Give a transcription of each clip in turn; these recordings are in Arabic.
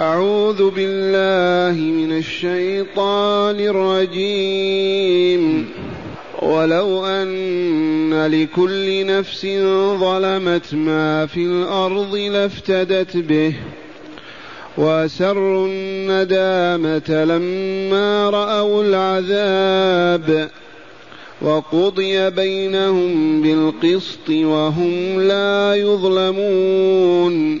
أعوذ بالله من الشيطان الرجيم. ولو أن لكل نفس ظلمت ما في الأرض لافتدت به وأسروا الندامة لما رأوا العذاب وقضي بينهم بالقسط وهم لا يظلمون.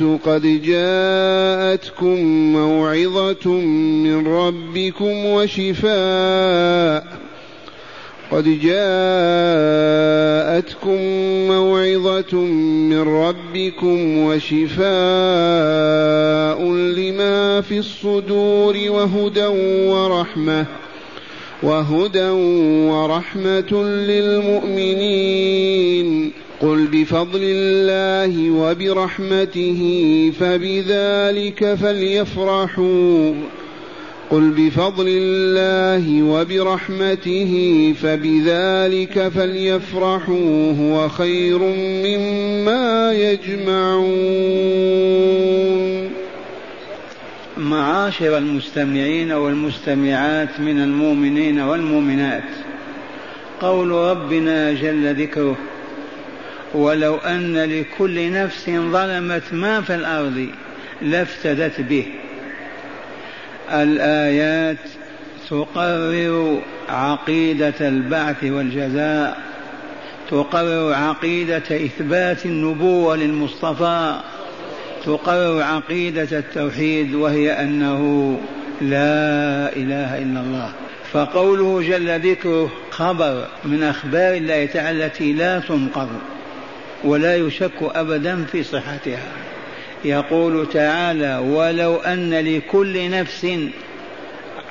الناس قد جاءتكم موعظة من ربكم وشفاء. قد جاءتكم موعظة من ربكم وشفاء لما في الصدور وهدى ورحمة وهدى ورحمة للمؤمنين. قل بفضل الله وبرحمته فبذلك فليفرحوا. قل بفضل الله وبرحمته فبذلك فليفرحوا هو خير مما يجمعون. معاشر المستمعين والمستمعات من المؤمنين والمؤمنات قول ربنا جل ذكره ولو أن لكل نفس ظلمت ما في الأرض لافتدت به. الآيات تقرر عقيدة البعث والجزاء تقرر عقيدة إثبات النبوة للمصطفى تقرر عقيدة التوحيد وهي أنه لا إله إلا الله. فقوله جل ذكره خبر من أخبار الله تعالى التي لا تنقض. ولا يشك أبدا في صحتها. يقول تعالى ولو أن لكل نفس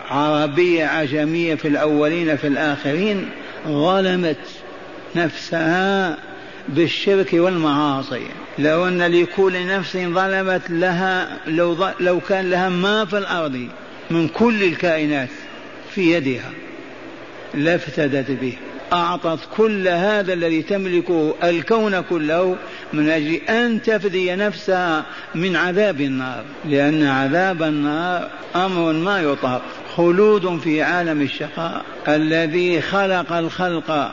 عربية عجمية في الأولين في الآخرين ظلمت نفسها بالشرك والمعاصي. لو أن لكل نفس ظلمت لها لو, لو كان لها ما في الأرض من كل الكائنات في يدها لافتدت به. أعطت كل هذا الذي تملكه الكون كله من أجل أن تفدي نفسها من عذاب النار. لأن عذاب النار أمر ما يطاق. خلود في عالم الشقاء. الذي خلق الخلق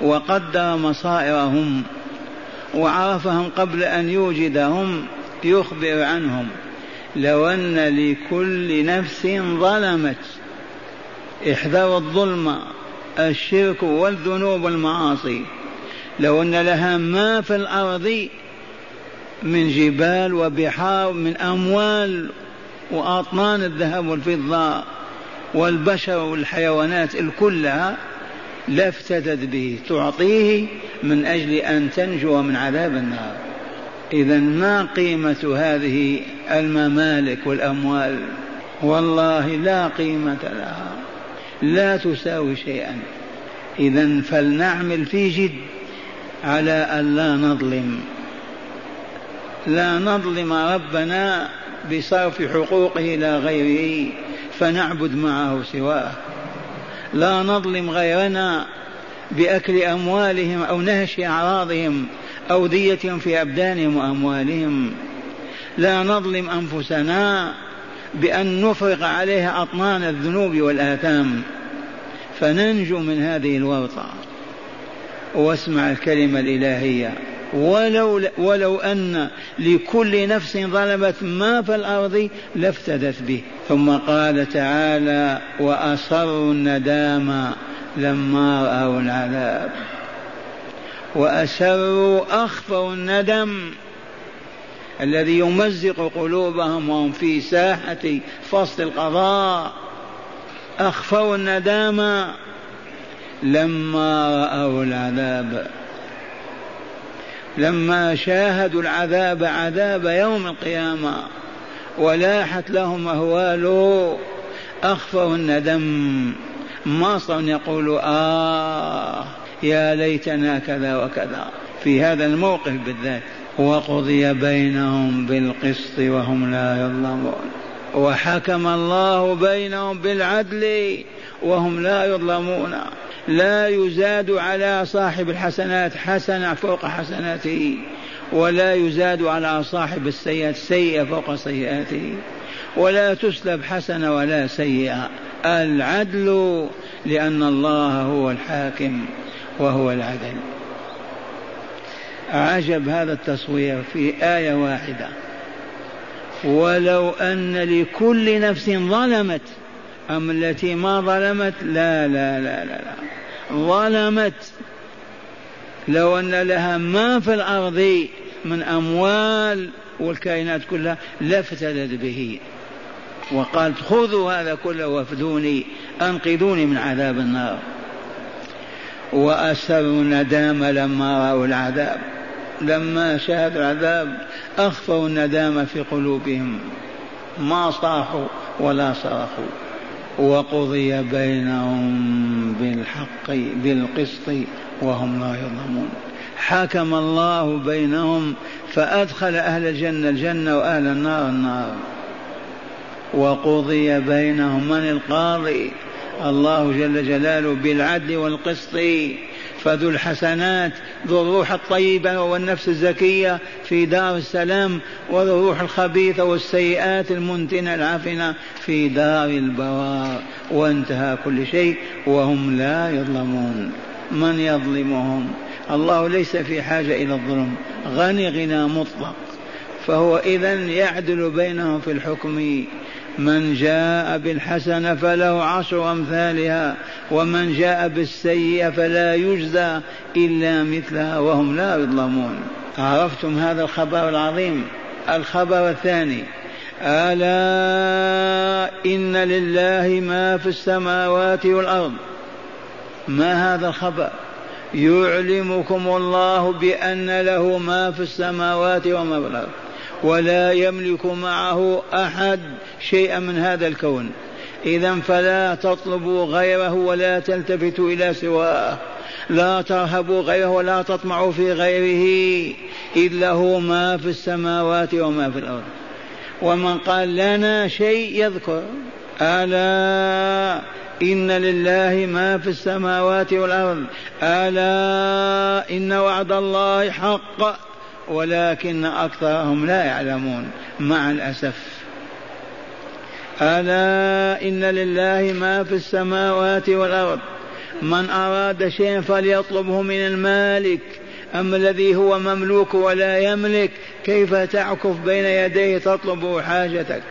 وقدر مصائرهم وعرفهم قبل أن يوجدهم يخبر عنهم. لو أن لكل نفس ظلمت احذروا الظلم الشرك والذنوب والمعاصي. لو أن لها ما في الأرض من جبال وبحار من أموال وأطنان الذهب والفضة والبشر والحيوانات الكلها لافتدت به تعطيه من أجل أن تنجو من عذاب النار. إذا ما قيمة هذه الممالك والأموال؟ والله لا قيمة لها. لا تساوي شيئا. إذا فلنعمل في جد على أن لا نظلم. لا نظلم ربنا بصرف حقوقه إلى غيره فنعبد معه سواه. لا نظلم غيرنا بأكل أموالهم أو نهش أعراضهم أو ديتهم في أبدانهم وأموالهم. لا نظلم أنفسنا بأن نفرق عليها أطنان الذنوب والآثام. فننجو من هذه الورطة. واسمع الكلمة الإلهية. ولو ولو أن لكل نفس ظلمت ما في الأرض لافتدت به. ثم قال تعالى وأصروا الندامة لما رأوا العذاب. وأسروا أخفوا الندم. الذي يمزق قلوبهم وهم في ساحة فصل القضاء. أخفوا الندامة لما رأوا العذاب. لما شاهدوا العذاب عذاب يوم القيامة ولاحت لهم أهواله أخفوا الندم. ما صاروا يقولوا آه يا ليتنا كذا وكذا. في هذا الموقف بالذات. وقضي بينهم بالقسط وهم لا يظلمون. وحكم الله بينهم بالعدل وهم لا يظلمون. لا يزاد على صاحب الحسنات حسنة فوق حسناته ولا يزاد على صاحب السيئات سيئة فوق سيئاته. ولا تسلب حسنة ولا سيئة. العدل لأن الله هو الحاكم وهو العدل. عجب هذا التصوير في آية واحدة. ولو أن لكل نفس ظلمت أم التي ما ظلمت؟ لا لا لا لا, لا. ظلمت. لو أن لها ما في الأرض من أموال والكائنات كلها لافتدت به. وقالت خذوا هذا كله وافدوني أنقذوني من عذاب النار. وأسروا الندامة لما رأوا العذاب. لما شاهدوا العذاب أخفوا الندامة في قلوبهم. ما صاحوا ولا صرخوا. وقضي بينهم بالحق بالقسط وهم لا يظلمون. حكم الله بينهم فأدخل أهل الجنة الجنة وأهل النار النار. وقضي بينهم من القاضي؟ الله جل جلاله بالعدل والقسط. فذو الحسنات ذو الروح الطيبة والنفس الزكية في دار السلام وذو الروح الخبيثة والسيئات المنتنة العفنة في دار البوار وانتهى كل شيء وهم لا يظلمون. من يظلمهم؟ الله ليس في حاجة إلى الظلم. غني غنى مطلق. فهو إذا يعدل بينهم في الحكم. من جاء بالحسنة فله عشر أمثالها ومن جاء بالسيئة فلا يجزى إلا مثلها وهم لا يظلمون. عرفتم هذا الخبر العظيم؟ الخبر الثاني ألا إن لله ما في السماوات والأرض؟ ما هذا الخبر؟ يعلمكم الله بأن له ما في السماوات وما في الأرض. ولا يملك معه أحد شيئا من هذا الكون. إذا فلا تطلبوا غيره ولا تلتفتوا إلى سواه. لا ترهبوا غيره ولا تطمعوا في غيره إذ له ما في السماوات وما في الأرض. ومن قال لنا شيء يذكر ألا إن لله ما في السماوات والأرض ألا إن وعد الله حق. ولكن أكثرهم لا يعلمون مع الأسف. ألا إن لله ما في السماوات والأرض؟ من أراد شيئا فليطلبه من المالك. أما الذي هو مملوك ولا يملك كيف تعكف بين يديه تطلب حاجتك؟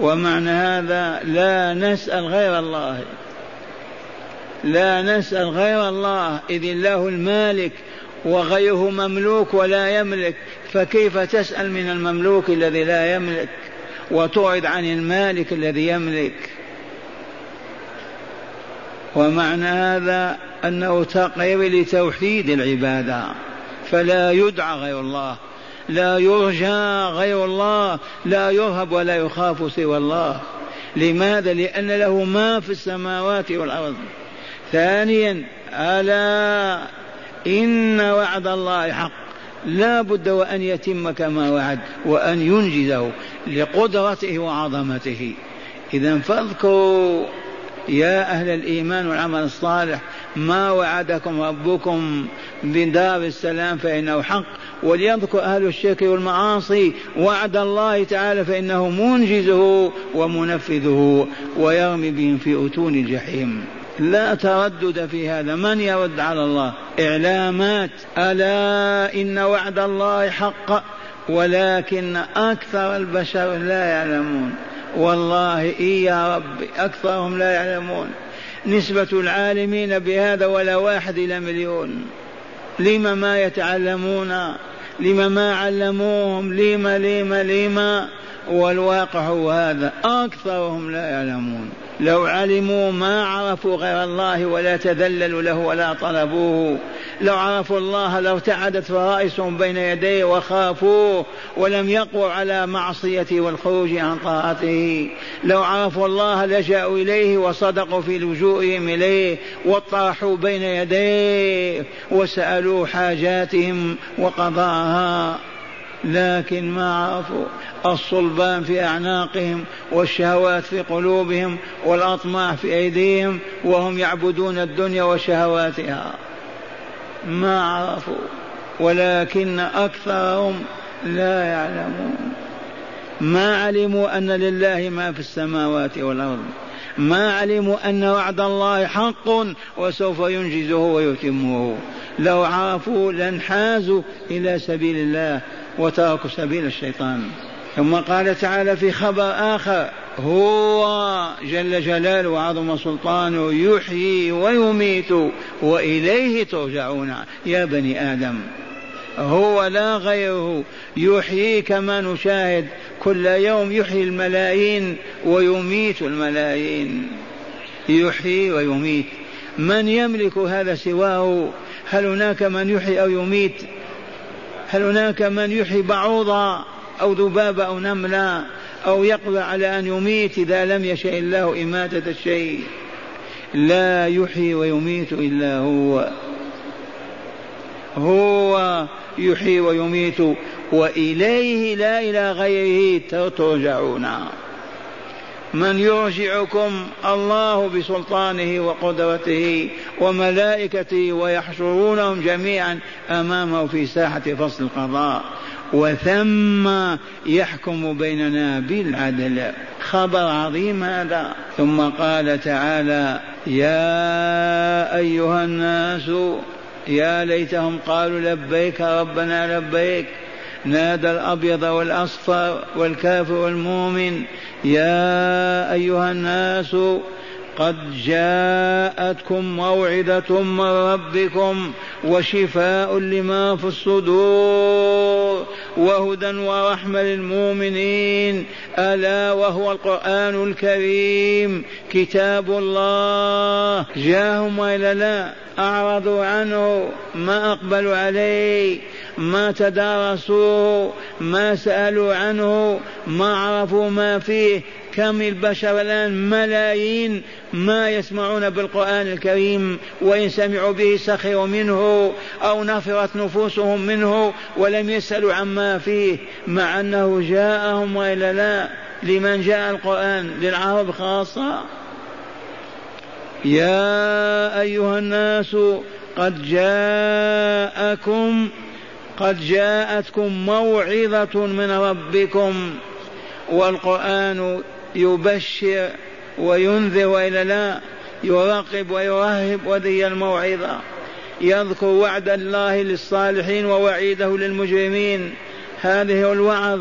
ومعنى هذا لا نسأل غير الله. لا نسأل غير الله إذ الله المالك وغيره مملوك ولا يملك فكيف تسأل من المملوك الذي لا يملك وتعرض عن المالك الذي يملك؟ ومعنى هذا أنه تقرير لتوحيد العبادة فلا يدعى غير الله لا يرجى غير الله لا يرهب ولا يخاف سوى الله. لماذا؟ لأن له ما في السماوات والأرض. ثانيا ألا إن وعد الله حق. لا بد وأن يتم كما وعد وأن ينجزه لقدرته وعظمته. إذا فاذكروا يا أهل الإيمان والعمل الصالح ما وعدكم ربكم بدار السلام فإنه حق. وليذكر أهل الشرك والمعاصي وعد الله تعالى فإنه منجزه ومنفذه ويرمي بهم في أتون الجحيم. لا تردد في هذا. من يرد على الله؟ إعلامات. ألا إن وعد الله حق ولكن أكثر البشر لا يعلمون. والله إي يا رب أكثرهم لا يعلمون. نسبة العالمين بهذا ولا واحد إلى مليون. لم ما يتعلمون؟ لم ما علموهم؟ لم لم لم والواقع هو هذا. أكثرهم لا يعلمون. لو علموا ما عرفوا غير الله ولا تذللوا له ولا طلبوه. لو عرفوا الله لو ارتعدت فرائسهم بين يديه وخافوه ولم يقوا على معصيته والخروج عن طاعته. لو عرفوا الله لجأوا إليه وصدقوا في لجوئهم إليه واطرحوا بين يديه وسألوا حاجاتهم وقضاها. لكن ما عرفوا الصلبان في أعناقهم والشهوات في قلوبهم والأطماع في أيديهم وهم يعبدون الدنيا وشهواتها. ما عرفوا ولكن أكثرهم لا يعلمون. ما علموا أن لله ما في السماوات والأرض. ما علموا أن وعد الله حق وسوف ينجزه ويتمه. لو عرفوا لانحازوا إلى سبيل الله وتركوا سبيل الشيطان. ثم قال تعالى في خبر آخر هو جل جلاله وعظم سلطانه يحيي ويميت وإليه ترجعون. يا بني آدم هو لا غيره. يحيي كما نشاهد كل يوم يحيي الملايين ويميت الملايين. يحيي ويميت. من يملك هذا سواه؟ هل هناك من يحيي أو يميت؟ هل هناك من يحيي بعوضة أو ذبابة أو نملة أو يقدر على أن يميت إذا لم يشاء الله إماتة الشيء؟ لا يحيي ويميت إلا هو. هو يحيي ويميت وإليه لا إلى غيره ترجعون. من يرجعكم الله بسلطانه وقدرته وملائكته ويحشرونهم جميعا أمامه في ساحة فصل القضاء. وثم يحكم بيننا بالعدل. خبر عظيم هذا. ثم قال تعالى يا أيها الناس يا ليتهم قالوا لبيك ربنا لبيك نادى الأبيض والأصفر والكافر والمؤمن يا أيها الناس قد جاءتكم موعظة من ربكم وشفاء لما في الصدور وهدى ورحمة للمؤمنين. ألا وهو القرآن الكريم. كتاب الله. جاءهم وإلا لا؟ أعرضوا عنه. ما أقبلوا عليه. ما تدارسوه. ما سألوا عنه. ما عرفوا ما فيه. كم البشر الآن ملايين ما يسمعون بالقرآن الكريم وإن سمعوا به سخروا منه أو نفرت نفوسهم منه ولم يسألوا عما فيه مع أنه جاءهم وإلا لا؟ لمن جاء القرآن؟ للعرب خاصة؟ يا أيها الناس قد جاءكم قد جاءتكم موعظة من ربكم والقرآن يبشر وينذر وإلا لا يراقب ويرهب وذي الموعظة. يذكر وعد الله للصالحين ووعيده للمجرمين. هذه الوعظ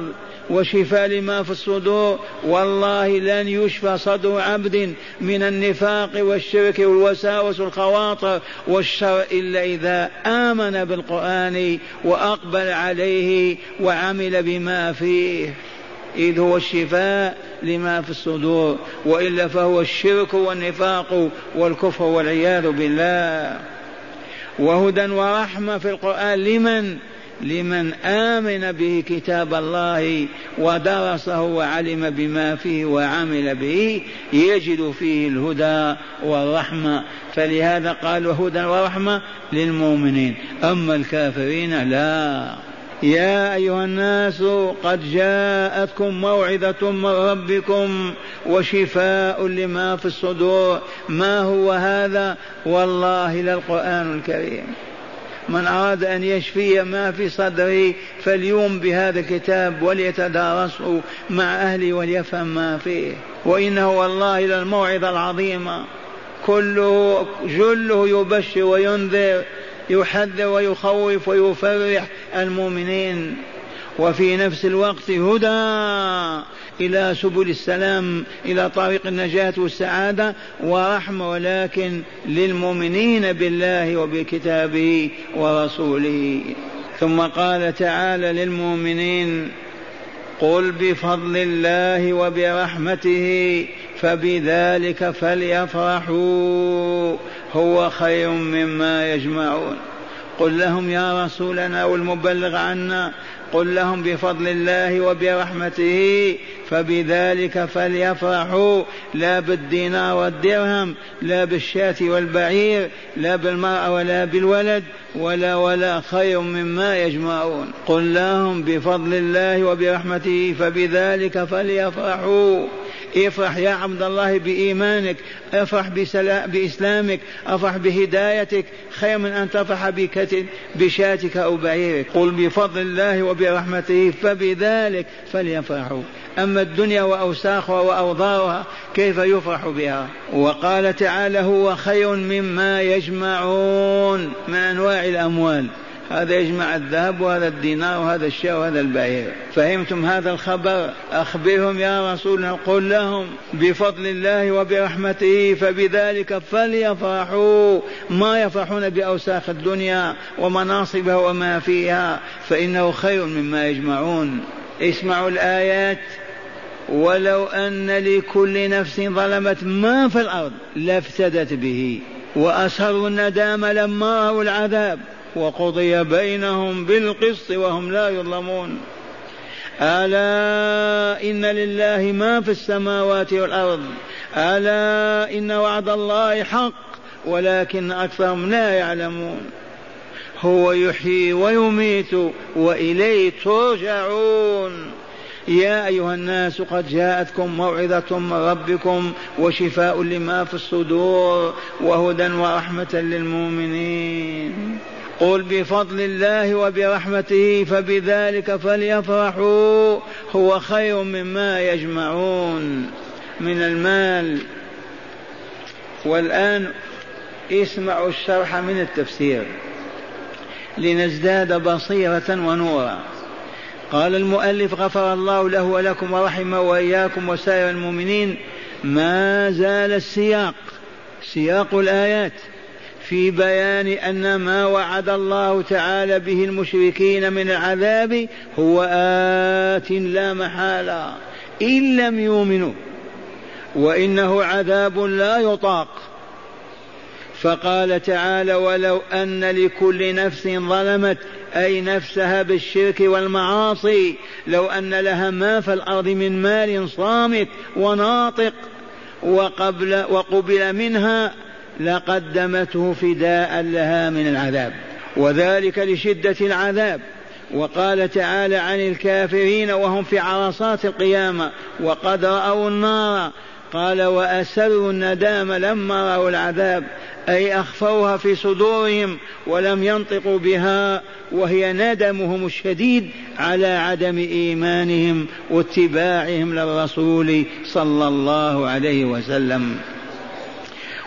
وشفاء لما في الصدور. والله لن يشفى صدر عبد من النفاق والشرك والوساوس والخواطر. والشر إلا إذا آمن بالقرآن وأقبل عليه وعمل بما فيه. إذ هو الشفاء لما في الصدور وإلا فهو الشرك والنفاق والكفر والعياذ بالله. وهدى ورحمة في القرآن لمن؟ لمن آمن به كتاب الله ودرسه وعلم بما فيه وعمل به يجد فيه الهدى والرحمة. فلهذا قالوا هدى ورحمة للمؤمنين أما الكافرين لا. يا أيها الناس قد جاءتكم موعظة من ربكم وشفاء لما في الصدور. ما هو هذا؟ والله للقرآن الكريم. من أراد أن يشفي ما في صدره فليوم بهذا الكتاب وليتدارسه مع أهله وليفهم ما فيه. وإنه والله للموعظة العظيمة. كله جله يبشر وينذر. يحذر ويخوف ويفرح المؤمنين. وفي نفس الوقت هدى إلى سبل السلام إلى طريق النجاة والسعادة ورحمة ولكن للمؤمنين بالله وبكتابه ورسوله. ثم قال تعالى للمؤمنين قل بفضل الله وبرحمته فبذلك فليفرحوا. هو خير مما يجمعون. قل لهم يا رسولنا والمبلغ عنا قل لهم بفضل الله وبرحمته فبذلك فليفرحوا. لا بالدينار والدرهم لا بالشاة والبعير لا بالمرأة ولا بالولد ولا ولا خير مما يجمعون. قل لهم بفضل الله وبرحمته فبذلك فليفرحوا. افرح يا عبد الله بإيمانك افرح بإسلامك افرح بهدايتك خير من أن تفرح بشاتك أو بعيرك. قل بفضل الله وبرحمته فبذلك فليفرحوا. أما الدنيا وأوساخها وأوضارها كيف يفرح بها؟ وقال تعالى هو خير مما يجمعون من أنواع الأموال. هذا يجمع الذهب وهذا الدينار وهذا الشاة وهذا البعير فهمتم هذا الخبر؟ أخبرهم يا رسول الله. قل لهم بفضل الله وبرحمته فبذلك فليفرحوا ما يفرحون بأوساخ الدنيا ومناصبها وما فيها فإنه خير مما يجمعون. اسمعوا الآيات. ولو أن لكل نفس ظلمت ما في الأرض لافتدت به وأسروا الندام لما رأوا العذاب. وقضي بينهم بالقسط وهم لا يظلمون. ألا إن لله ما في السماوات والأرض. ألا إن وعد الله حق ولكن أكثرهم لا يعلمون. هو يحيي ويميت وإليه ترجعون. يا أيها الناس قد جاءتكم موعظة من ربكم وشفاء لما في الصدور وهدى ورحمة للمؤمنين. قل بفضل الله وبرحمته فبذلك فليفرحوا. هو خير مما يجمعون من المال. والآن اسمعوا الشرح من التفسير. لنزداد بصيرة ونورا. قال المؤلف غفر الله له ولكم ورحمه وإياكم وسائر المؤمنين ما زال السياق سياق الآيات في بيان أن ما وعد الله تعالى به المشركين من العذاب هو آت لا محالة إن لم يؤمنوا وإنه عذاب لا يطاق. فقال تعالى ولو أن لكل نفس ظلمت أي نفسها بالشرك والمعاصي لو أن لها ما في الأرض من مال صامت وناطق وقبل وقبل منها لقدمته فداء لها من العذاب وذلك لشدة العذاب. وقال تعالى عن الكافرين وهم في عرصات القيامة وقد رأوا النار. قال وأسروا الندام لما رأوا العذاب أي أخفوها في صدورهم ولم ينطقوا بها وهي ندمهم الشديد على عدم إيمانهم واتباعهم للرسول صلى الله عليه وسلم.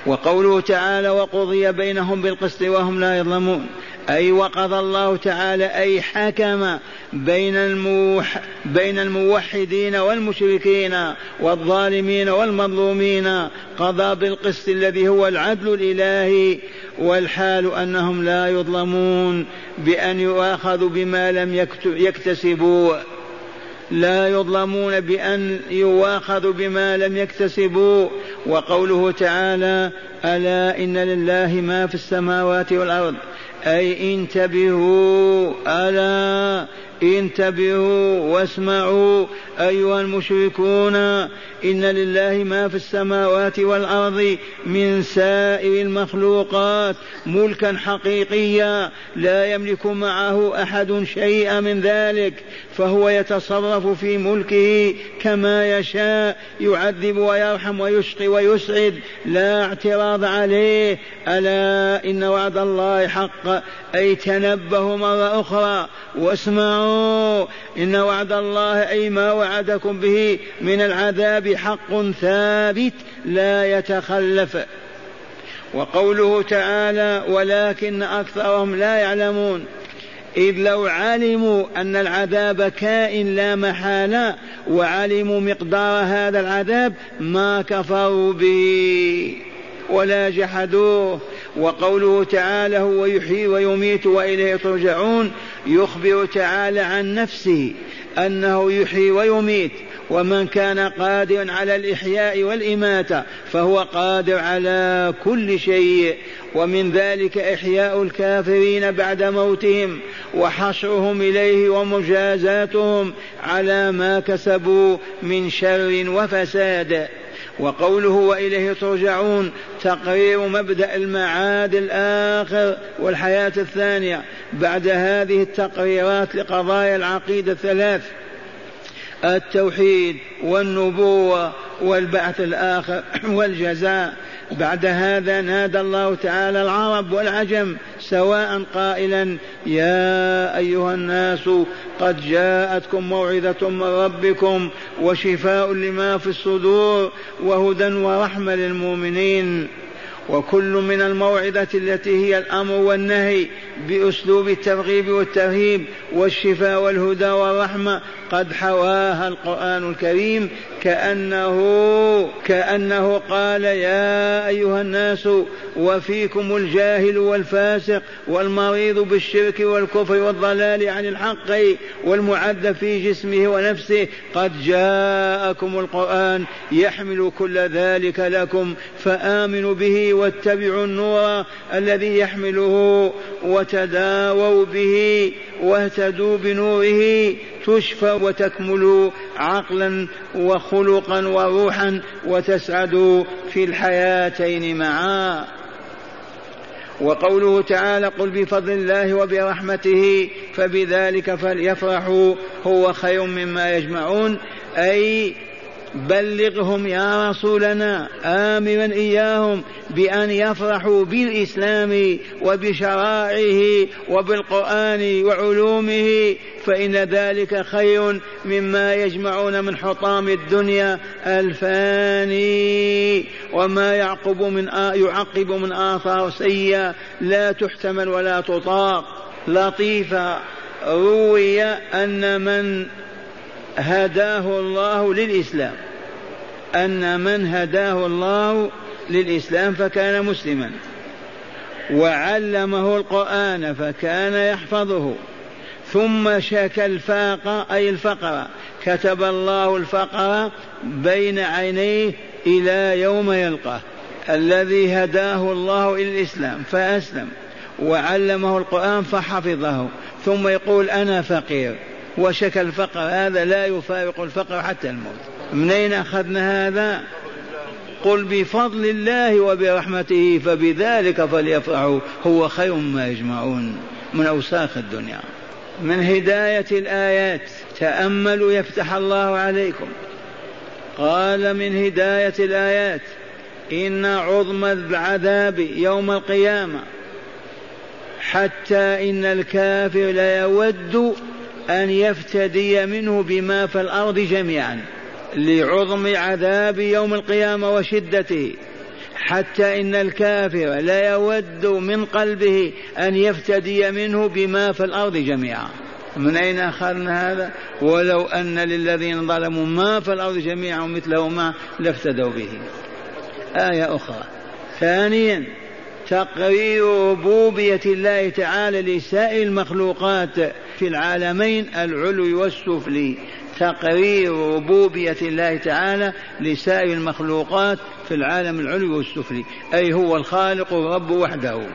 وقوله تعالى وقضي بينهم بالقسط وهم لا يظلمون. أي وقضى الله تعالى أي حكم بين الموح بين الموحدين والمشركين والظالمين والمظلومين. قضى بالقسط الذي هو العدل الإلهي والحال أنهم لا يظلمون بأن يؤاخذوا بما لم يكتسبوا. لا يظلمون بأن يواخذوا بما لم يكتسبوا. وقوله تعالى ألا إن لله ما في السماوات والأرض. أي انتبهوا. ألا انتبهوا واسمعوا أيها المشركون إن لله ما في السماوات والأرض من سائر المخلوقات ملكا حقيقيا لا يملك معه أحد شيئا من ذلك فهو يتصرف في ملكه كما يشاء يعذب ويرحم ويشقي ويسعد لا اعتراض عليه ألا إن وعد الله حق أي تنبهوا مرة أخرى واسمعوا إن وعد الله أي ما وعدكم به من العذاب حق ثابت لا يتخلف. وقوله تعالى ولكن أكثرهم لا يعلمون إذ لو علموا أن العذاب كائن لا محالة وعلموا مقدار هذا العذاب ما كفروا به ولا جحدوه. وقوله تعالى هو يحيي ويميت وإليه ترجعون يخبر تعالى عن نفسه أنه يحيي ويميت ومن كان قادرا على الإحياء والإماتة فهو قادر على كل شيء. ومن ذلك إحياء الكافرين بعد موتهم وحشرهم إليه ومجازاتهم على ما كسبوا من شر وفساد. وقوله وإليه ترجعون تقرير مبدأ المعاد الآخر والحياة الثانية. بعد هذه التقريرات لقضايا العقيدة الثلاث التوحيد والنبوة والبعث الآخر والجزاء. بعد هذا نادى الله تعالى العرب والعجم سواء قائلا يا أيها الناس قد جاءتكم موعظة من ربكم وشفاء لما في الصدور وهدى ورحمة للمؤمنين. وكل من الموعظة التي هي الأمر والنهي بأسلوب الترغيب والترهيب والشفاء والهدى والرحمة قد حواها القرآن الكريم كأنه كأنه قال يا أيها الناس وفيكم الجاهل والفاسق والمريض بالشرك والكفر والضلال عن الحق والمعذب في جسمه ونفسه قد جاءكم القرآن يحمل كل ذلك لكم فآمنوا به واتبعوا النور الذي يحمله وتداووا به واهتدوا بنوره تشفى وتكمل عقلا وخلقا وروحا وتسعد في الحياتين معا. وقوله تعالى قل بفضل الله وبرحمته فبذلك فليفرحوا هو خير مما يجمعون أي بلغهم يا رسولنا آمرا إياهم بأن يفرحوا بالإسلام وبشرائعه وبالقرآن وعلومه فإن ذلك خير مما يجمعون من حطام الدنيا الفاني. وما يعقب من يعقب من آثار سيئة لا تحتمل ولا تطاق. لطيفة روي أن من هداه الله للإسلام. أن من هداه الله للإسلام فكان مسلما وعلمه القرآن فكان يحفظه ثم شكى الفاق أي الفقر كتب الله الفقر بين عينيه إلى يوم يلقاه الذي هداه الله إلى الإسلام فأسلم وعلمه القرآن فحفظه ثم يقول أنا فقير وشك الفقر هذا لا يفارق الفقر حتى الموت. من أين أخذنا هذا؟ قل بفضل الله وبرحمته فبذلك فليفرحوا. هو خير ما يجمعون من أوساخ الدنيا. من هداية الآيات تأملوا يفتح الله عليكم. قال من هداية الآيات إن عظم العذاب يوم القيامة حتى إن الكافر ليود أن يفتدي منه بما في الأرض جميعا. لعظم عذاب يوم القيامة وشدته حتى إن الكافر لا يود من قلبه أن يفتدي منه بما في الأرض جميعا. من أين أخذنا هذا؟ ولو أن للذين ظلموا ما في الأرض جميعا مثله ما لافتدوا به. آية أخرى. ثانيا تقرير ربوبية الله تعالى لسائر المخلوقات في العالمين العلوي والسفلي. تقرير ربوبية الله تعالى لسائر المخلوقات في العالم العلوي والسفلي. أي هو الخالق الرب وحده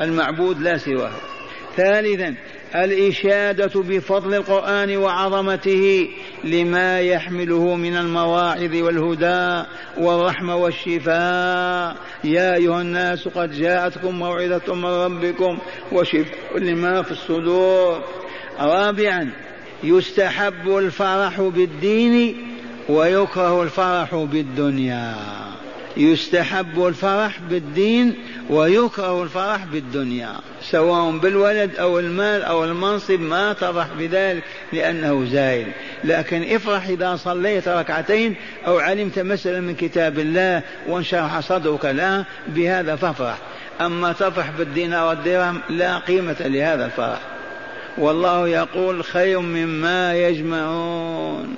المعبود لا سواه. ثالثا الإشادة بفضل القرآن وعظمته لما يحمله من المواعظ والهدى والرحمة والشفاء. يا أيها الناس قد جاءتكم موعظة من ربكم وشفاء لما في الصدور. رابعا يستحب الفرح بالدين ويكره الفرح بالدنيا. يستحب الفرح بالدين ويكره الفرح بالدنيا سواء بالولد أو المال أو المنصب ما تفرح بذلك لأنه زائل لكن افرح إذا صليت ركعتين أو علمت مسألة من كتاب الله وانشرح صدرك لها بهذا فافرح أما تفرح بالدينار والدرهم لا قيمة لهذا الفرح. والله يقول خير مما يجمعون.